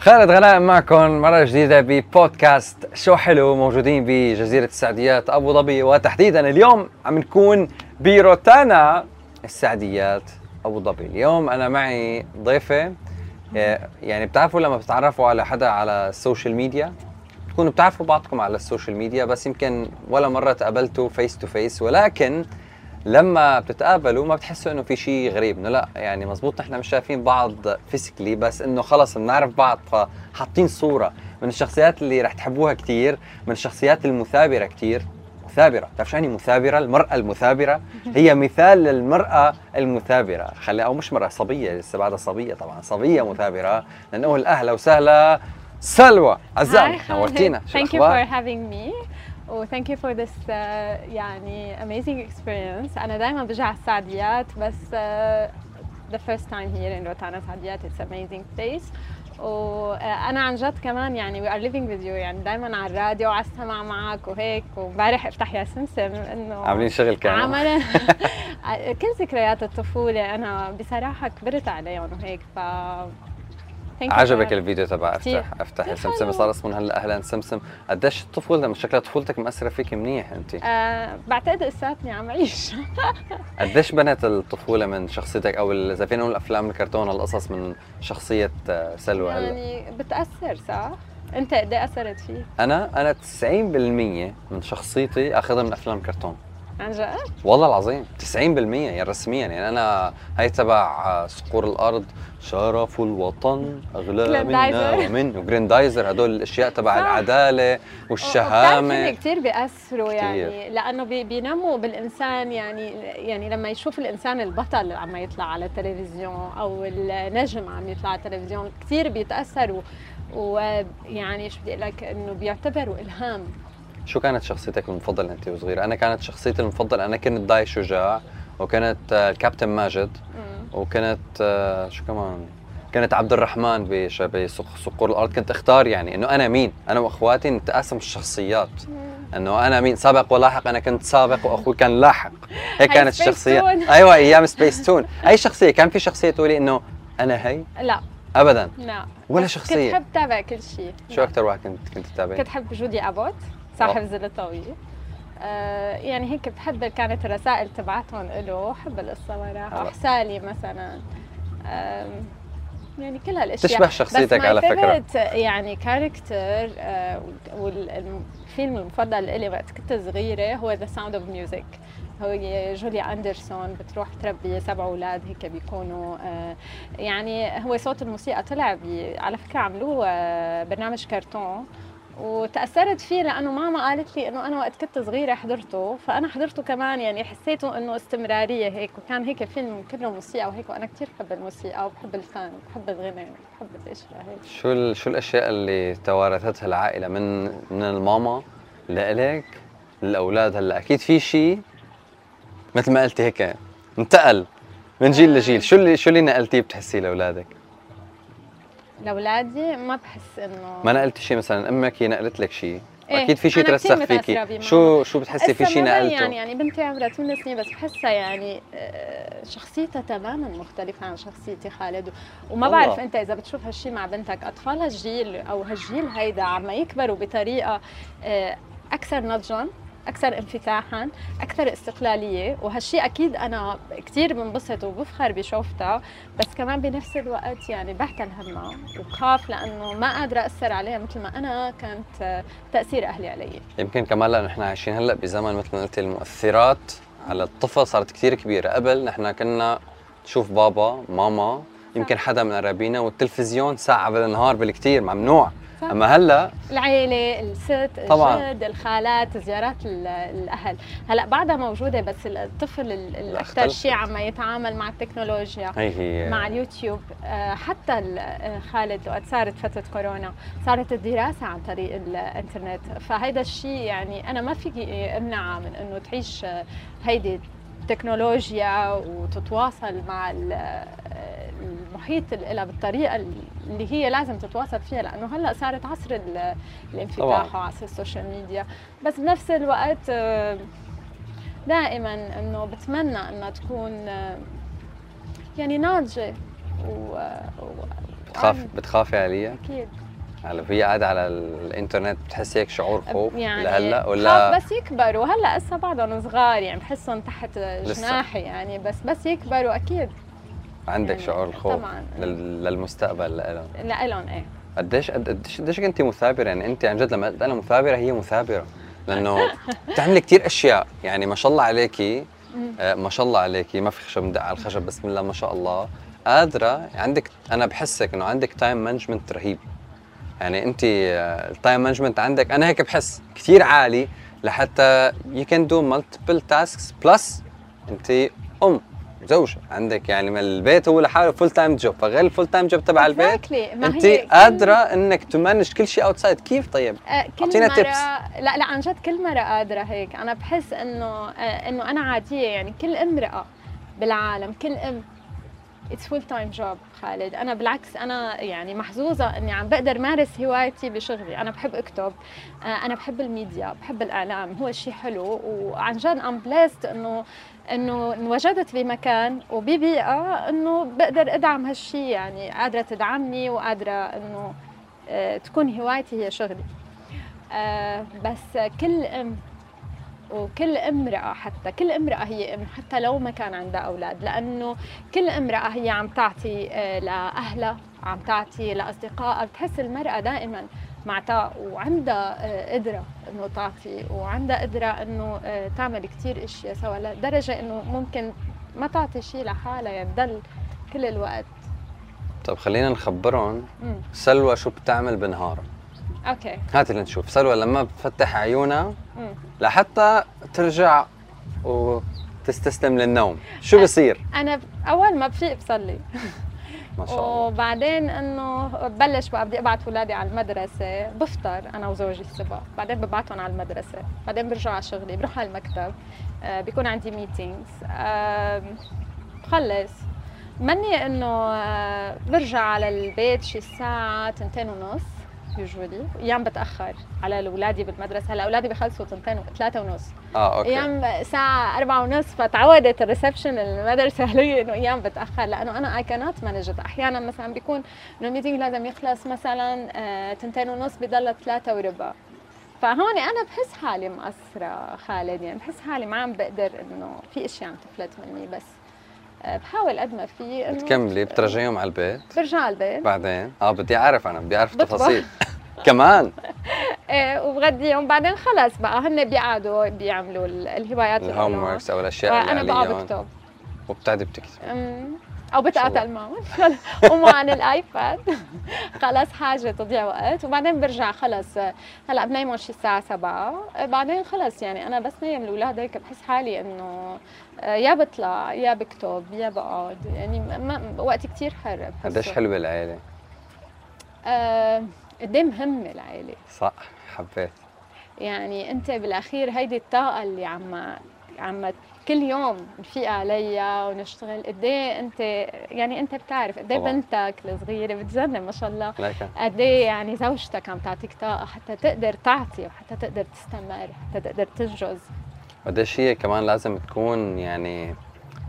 خالد غناء معكم مرة جديدة ببودكاست شو حلو موجودين بجزيرة السعديات أبو ظبي. وتحديدا اليوم عم نكون بروتانا السعديات أبو ظبي. اليوم أنا معي ضيفة آه، يعني بتعرفوا لما بتتعرفوا على حدا على ال social media تكونوا بتعرفوا بعضكم على ال social media بس يمكن ولا مرة تقابلتوا face to face ولكن لما بتتقابلوا ما بتحسوا إنه في شيء غريب إنه لا يعني مزبوط نحن مش شايفين بعض فيزيكلي بس إنه خلص بنعرف بعض فحاطين صورة من الشخصيات اللي رح تحبوها كثير من الشخصيات المثابرة كثير مثابرة بتعرف شو يعني مثابرة؟ المرأة المثابرة. هي مثال للمرأة المثابرة. خلي أو مش مرأة صبية لسه بعدها صبية طبعا صبية مثابرة. لنقول أهلا وسهلا. سلوى عزام نورتينا. Thank you for having me. و thank you for this uh, يعني amazing experience. أنا دائما برجع السعديات بس uh, the first time here in روتانا. سعديات it's amazing place. وأنا عن جد كمان يعني we are living with you يعني دائما على الراديو وعلى السمع معك وهيك. وامبارح افتح يا سمسم إنه عاملين شغل كانوا عملا كل ذكريات الطفولة. أنا بصراحة كبرت عليهم وهيك ف عجبك الفيديو تبع افتح أفتح. يا سمسم صار اسمه هلا. أهلا سمسم. قديش الطفوله من شكلها طفولتك مأثرة فيك منيح انت أه بعتقد لساتني عم عيش. قديش بنت الطفولة من شخصيتك؟ أو إذا فينا نقول أفلام الكرتون القصص من شخصية آه، سلوى هلا. يعني بتأثر صح؟ أنت قد إيه أثرت فيك؟ أنا أنا 90% من شخصيتي أخذها من أفلام كرتون. عن جد؟ والله العظيم 90% يعني رسميا. يعني أنا هي تبع صقور الأرض شرف الوطن أغلى منا ومن وجريندايزر هدول الأشياء تبع العدالة والشهامة. كثير بياثروا يعني لأنه بينموا بالإنسان يعني يعني لما يشوف الإنسان البطل عم يطلع على التلفزيون أو النجم عم يطلع على التلفزيون كثير بيتأثروا. ويعني شو بدي أقول لك إنه بيعتبروا إلهام. شو كانت شخصيتك المفضلة أنت وصغيرة؟ أنا كانت شخصيتي المفضلة أنا كنت داي شجاع وكانت آه، الكابتن ماجد وكانت آه، شو كمان؟ كانت عبد الرحمن بصقور الأرض. كنت أختار يعني إنه أنا مين؟ أنا وأخواتي نتقاسم الشخصيات. إنه أنا مين؟ سابق ولاحق. أنا كنت سابق وأخوي كان لاحق. هيك كانت الشخصية. أيوه أيام سبيس تون أي شخصية؟ كان في شخصية تقولي إنه أنا هي؟ لا. ابدا. لا. ولا شخصية. كنت حب تابع كل شيء. شو أكثر واحد كنت كنت تتابعي؟ كنت حب جودي أبوت. صاحب الظل الطويل آه يعني هيك بحب كانت الرسائل تبعتهم له بحب القصة وراها وحسالي مثلا. آه يعني كل هالأشياء. تشبه شخصيتك على فكرة. يعني character آه والفيلم المفضل لي وقت كنت صغيرة هو The Sound of Music هو جوليا أندرسون بتروح تربي سبع أولاد هيك بيكونوا آه يعني هو صوت الموسيقى طلع على فكرة عملوه آه برنامج كرتون. وتأثرت فيه لأنه ماما قالت لي إنه أنا وقت كنت صغيرة حضرته فأنا حضرته كمان يعني حسيته إنه استمرارية هيك وكان هيك فيلم كله موسيقى وهيك وأنا كثير بحب الموسيقى وبحب الفن وبحب الغنى وبحب الاشياء هيك. شو شو الأشياء اللي توارثتها العائلة من من الماما لإلك؟ للاولاد هلأ؟ أكيد في شيء مثل ما قلتي هيك انتقل من جيل لجيل. شو اللي شو اللي نقلتيه بتحسيه لأولادك؟ لأولادي ما بحس إنه ما نقلتي شيء مثلا أمك هي نقلت لك شيء. إيه؟ أكيد في شيء ترسخ فيكي. شو شو بتحسي؟ في شيء نقلته؟ يعني يعني بنتي عمرها 8 سنين بس بحسها يعني آه، شخصيتها تماما مختلفة عن شخصيتي خالد. وما الله. بعرف أنت إذا بتشوف هالشيء مع بنتك أطفال هالجيل أو هالجيل هيدا عم يكبروا بطريقة آه، أكثر نضجا. أكثر انفتاحا أكثر استقلالية. وهالشيء أكيد أنا كثير بنبسط وبفخر بشوفتها بس كمان بنفس الوقت يعني بحتل همها وبخاف لأنه ما قادرة أثر عليها مثل ما أنا كانت تأثير أهلي علي. يمكن كمان لأنه إحنا عايشين هلأ بزمن مثل ما قلتي المؤثرات. على الطفل صارت كثير كبيرة. قبل نحن كنا نشوف بابا ماما يمكن حدا من قرايبينا والتلفزيون ساعة بالنهار بالكثير ممنوع. أما هلا؟ العيله الست طبعا. الجد الخالات زيارات الأهل. هلا بعدها موجودة بس الطفل الأكثر شيء عم يتعامل مع التكنولوجيا هي هي. مع اليوتيوب. آه، حتى آه، خالد وقت صارت فترة كورونا صارت الدراسة عن طريق الإنترنت. فهيدا الشيء يعني أنا ما فيكي امنعها من إنه تعيش آه، هيدي التكنولوجيا وتتواصل مع المحيط لها بالطريقة اللي هي لازم تتواصل فيها لأنه هلأ صارت عصر الانفتاح وعصر السوشيال ميديا. بس بنفس الوقت آه، دائما إنه بتمنى إنها تكون آه، يعني ناضجة و بتخافي بتخافي عليها؟ أكيد. هلأ وهي قاعدة على الإنترنت بتحسي هيك شعور خوف؟ يعني لهلا خاف ولا بس يكبروا. هلأ هسه بعضهم صغار يعني بحسهم تحت جناحي يعني بس بس يكبروا أكيد. عندك يعني شعور الخوف طبعاً. لل- للمستقبل لهم لإلهم إيه. قديش قد- قديش قديش كنتي مثابرة؟ يعني انت عن جد لما قلت أنا مثابرة هي مثابرة. لأنه بتعملي كثير أشياء. يعني ما شاء الله عليكي. آه، ما شاء الله عليكي ما في خشب ندق على الخشب بسم الله ما شاء الله. قادرة عندك أنا بحسك إنه عندك time management رهيب. يعني انت ال time management عندك. أنا هيك بحس. كثير عالي لحتى you can do multiple tasks plus انت أم. زوجة. عندك يعني ما البيت هو لحاله full time job فغير ال full time job تبع البيت. ما أنت قادرة إنك ت manage كل شيء outside كيف طيب؟ آه، كل أعطينا مرة tips. لا لا عن جد كل مرة قادرة هيك. أنا بحس إنه آه، إنه أنا عادية يعني كل امرأة بالعالم كل أم it's full time job خالد. أنا بالعكس أنا يعني محظوظة إني عم بقدر مارس هوايتي بشغلي. أنا بحب أكتب آه، أنا بحب الميديا بحب الإعلام هو شيء حلو. وعن جد I'm blessed إنه إنه انوجدت بمكان وببيئة إنه بقدر أدعم هالشيء يعني قادرة تدعمني وقادرة إنه آه، تكون هوايتي هي شغلي. آه، بس كل ام وكل امرأة حتى كل امرأة هي أم حتى لو ما كان عندها أولاد لأنه كل امرأة هي عم تعطي آه، لأهلها عم تعطي لأصدقائها بتحس المرأة دائما معطاء وعندها آه، قدرة إنه تعطي وعندها قدرة إنه آه، تعمل كتير أشياء سوا لدرجة إنه ممكن ما تعطي شيء لحالها يعني تضل كل الوقت طب خلينا نخبرهم. سلوى شو بتعمل بنهارها أوكي هات اللي نشوف سلوى لما بتفتح عيونها. لحتى ترجع وتستسلم للنوم. شو بصير؟ أنا ب- أول ما بفيق بصلي. ما شاء الله. وبعدين إنه ببلش بقى بدي أبعت اولادي على المدرسة. بفطر أنا وزوجي الصبح. بعدين ببعتهم على المدرسة. بعدين برجع على شغلي. بروح على المكتب. آه، بيكون عندي ميتينجز بخلص. مني إنه آه، برجع على البيت شي الساعة تنتين ونص. usually أيام بتأخر على اولادي بالمدرسة. هلا أولادي بخلصوا تنتين ثلاثة ونص. آه أوكي. أيام ساعة أربعة ونص فتعودت ال reception المدرسة علي إنه أيام بتأخر. لأنه أنا اي كانت مانجت أحيانا مثلا بيكون إنه ال meeting لازم يخلص مثلا آه، تنتين ونص بضل ثلاثة وربع. فهون أنا بحس حالي مقصرة خالد يعني بحس حالي ما عم بقدر إنه في أشياء عم تفلت مني بس. بحاول قد ما في بتكملي بترجعيهم على البيت؟ برجع على البيت. بعدين؟ آه بدي أعرف أنا بدي أعرف بطبخ. تفاصيل كمان؟ إيه وبغديهم بعدين خلص بقى. هن بيقعدوا بيعملوا ال- الهوايات اللي ال home. works أو الاشياء اللي وأنا بقى عليهم. بكتب. وبتعدي بتكتبي أمم، أو. بتقاتل معهم ومع عن الآيباد. خلص حاجة تضيع وقت. وبعدين برجع خلص هلأ بنيمهم شي الساعة 7 بعدين خلص يعني أنا بس نايم الاولاد هيك بحس حالي إنه آه، يا بطلع يا بكتب يا بقعد. يعني ما وقت كتير حر. قديش حلوة العيلة؟ آه، قد إيه مهمة العيلة. صح حبيت. يعني أنت بالأخير هيدي الطاقة اللي عم عم كل يوم نفيق عليها ونشتغل. قد إيه انت يعني أنت بتعرف قد إيه. بنتك الصغيرة بتجنن ما شاء الله. قد إيه يعني زوجتك عم تعطيك طاقه حتى تقدر تعطي وحتى تقدر تستمر حتى تقدر تنجز. قديش هي كمان لازم تكون يعني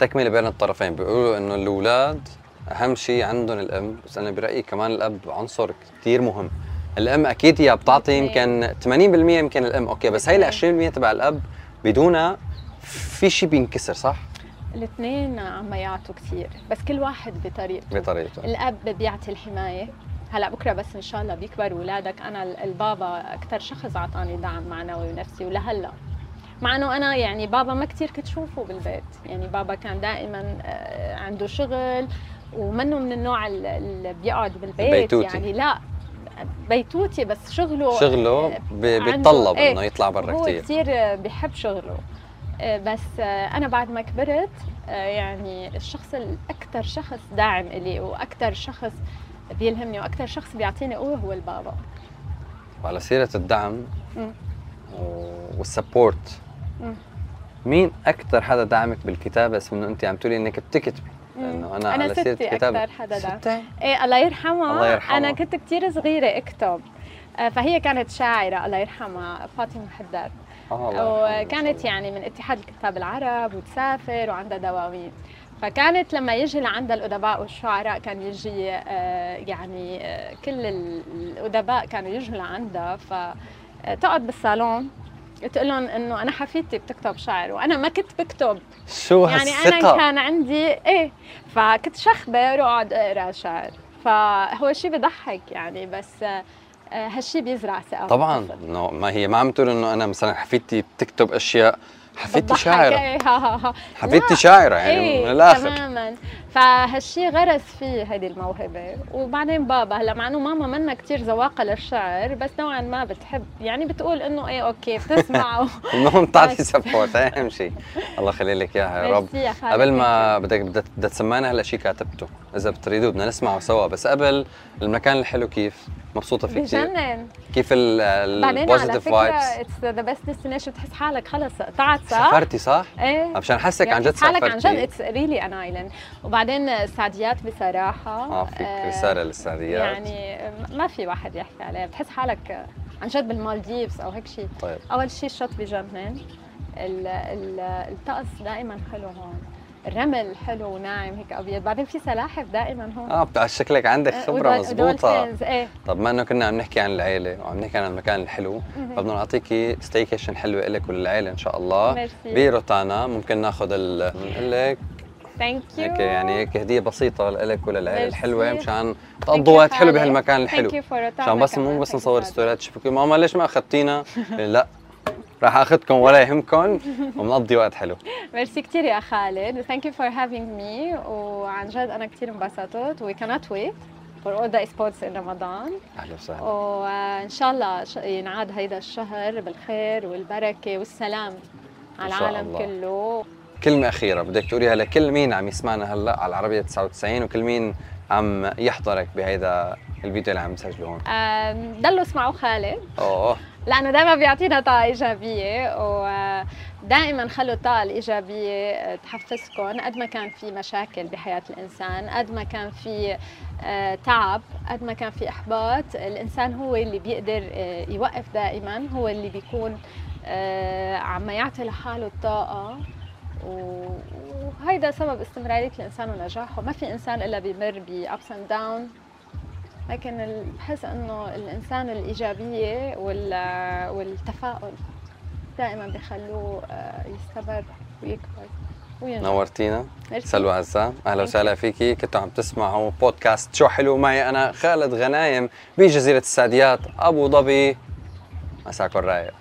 تكملة بين الطرفين؟ بيقولوا إنه الأولاد أهم شيء عندهم الأم بس أنا برأيي كمان الأب عنصر كثير مهم. الأم أكيد هي بتعطي يمكن 80% يمكن الأم. أوكي بس هي ال 20% تبع الأب بدونها في شيء بينكسر صح؟ الاثنين عم يعطوا كثير بس كل واحد بطريقته. بطريقته. الأب بيعطي الحماية. هلأ بكرة بس إن شاء الله بيكبر اولادك أنا ال- البابا أكثر شخص أعطاني دعم معنوي ونفسي ولهلأ. مع إنه أنا يعني بابا ما كثير كنت شوفه بالبيت. يعني بابا كان دائما آه، عنده شغل ومنه من النوع ال- اللي بيقعد بالبيت. البيتوتي. يعني لا بيتوتي بس شغله شغله آه، بيتطلب إيه، إنه يطلع برا هو كثير كثير بيحب شغله. بس آه، أنا بعد ما كبرت آه، يعني الشخص الأكثر شخص داعم إلي وأكثر شخص بيلهمني وأكثر شخص بيعطيني قوة هو البابا. وعلى سيرة الدعم والسبورت. مين أكثر حدا دعمك بالكتابة؟ بس إنه أنت عم تقولي إنك بتكتبي. لأنه أنا, أنا على سيرة الكتابه أكتر حدا دعم. إيه الله يرحمها. الله يرحمها. أنا كنت كثير صغيرة أكتب. آه، فهي كانت شاعرة الله يرحمها فاطمة حداد. آه وكانت. يعني من اتحاد الكتاب العرب وتسافر وعندها دواوين. فكانت لما يجي لعندها الأدباء والشعراء كان يجي آه، يعني آه، كل الأدباء كانوا يجوا لعندها. فتقعد بالصالون تقول لهم إنه أنا حفيدتي بتكتب شعر وأنا ما كنت بكتب. شو يعني أنا كان عندي إيه فكنت شخبر وأقعد أقرأ شعر. فهو شيء بضحك يعني بس آه، هالشيء بيزرع ثقة طبعا. إنه ما هي ما عم تقول إنه أنا مثلا حفيدتي بتكتب أشياء حفيدتي ها ها حفيدتي لا، شاعرة يعني إيه من الآخر. تماما. فهالشي غرس فيه هيدي الموهبة. وبعدين بابا هلأ مع إنه ماما منا كثير ذواقة للشعر بس نوعا ما بتحب. يعني بتقول إنه إيه أوكي بتسمع. المهم تعطي. support أهم شيء الله يخلي لك اياها يا رب قبل ما بدك بدك تسمعنا هلأ شيء كاتبته. إذا بتريدوا بدنا نسمعه سوا بس قبل المكان الحلو كيف؟ مبسوطة كثير بجنن. كيف بعدين على ال positive فكره vibes it's the best destination بتحس حالك خلص قطعت صح؟ سافرتي صح؟ إيه. مشان حسك عن جد بتحس حالك عن جد سافرتي. it's really an island وبعدين السعديات بصراحة آه فيك آه، رساله للسعديات يعني ما في واحد يحكي عليها. بتحس حالك عن جد بالمالديفز أو هيك شيء طيب. أول شيء الشط بجنن. ال- ال- الطقس دائما حلو هون. الرمل حلو وناعم هيك أبيض. بعدين في سلاحف دائما هون. آه بتاع شكلك عندك آه، خبرة و dolphins، إيه. طب ما إنه كنا عم نحكي عن العيلة وعم نحكي عن المكان الحلو فبدنا نعطيكي staycation حلوة لك وللعيلة إن شاء الله. ميرسي. بروتانا ممكن ناخذ ال لك thank you هيك يعني هيك هدية بسيطة لك وللعيلة. الحلوة مشان تقضوا وقت حلو بهالمكان الحلو. مشان بس مو بس نصور ستوريات تشوفوا ماما ليش ما أخذتينا؟ لا. راح أخذكم ولا يهمكم وبنقضي وقت حلو. ميرسي كثير يا خالد thank you for having me وعن جد أنا كثير انبسطت وي كانت ويت فور اول ذا سبورتس ان رمضان أهلا وسهلا. وإن شاء الله ينعاد هيدا الشهر بالخير والبركة والسلام على العالم الله. كله. كلمة أخيرة بدك تقوليها لكل مين عم يسمعنا هلأ على العربية 99 وكل مين عم يحضرك بهيدا الفيديو اللي عم نسجله هون؟ ضلوا اسمعوا خالد. أوه. لأنه دائما بيعطينا طاقة إيجابية ودائما خلوا الطاقة الإيجابية تحفزكم قد ما كان في مشاكل بحياة الإنسان قد ما كان في آه، تعب قد ما كان في إحباط. الإنسان هو اللي بيقدر آه، يوقف دائما هو اللي بيكون آه، عم يعطي لحاله الطاقة. وهيدا سبب استمرارية الإنسان ونجاحه. ما في إنسان إلا بيمر ب ups and down لكن بحس إنه الإنسان الإيجابية وال- والتفاؤل دائما بيخلوه آه، يستمر ويكبر وينجح. نورتينا. سلوى عزام. أهلا وسهلا فيكي. كنتوا عم تسمعوا بودكاست شو حلو معي أنا خالد غنايم بجزيرة السعديات أبو ظبي. مساكم رايق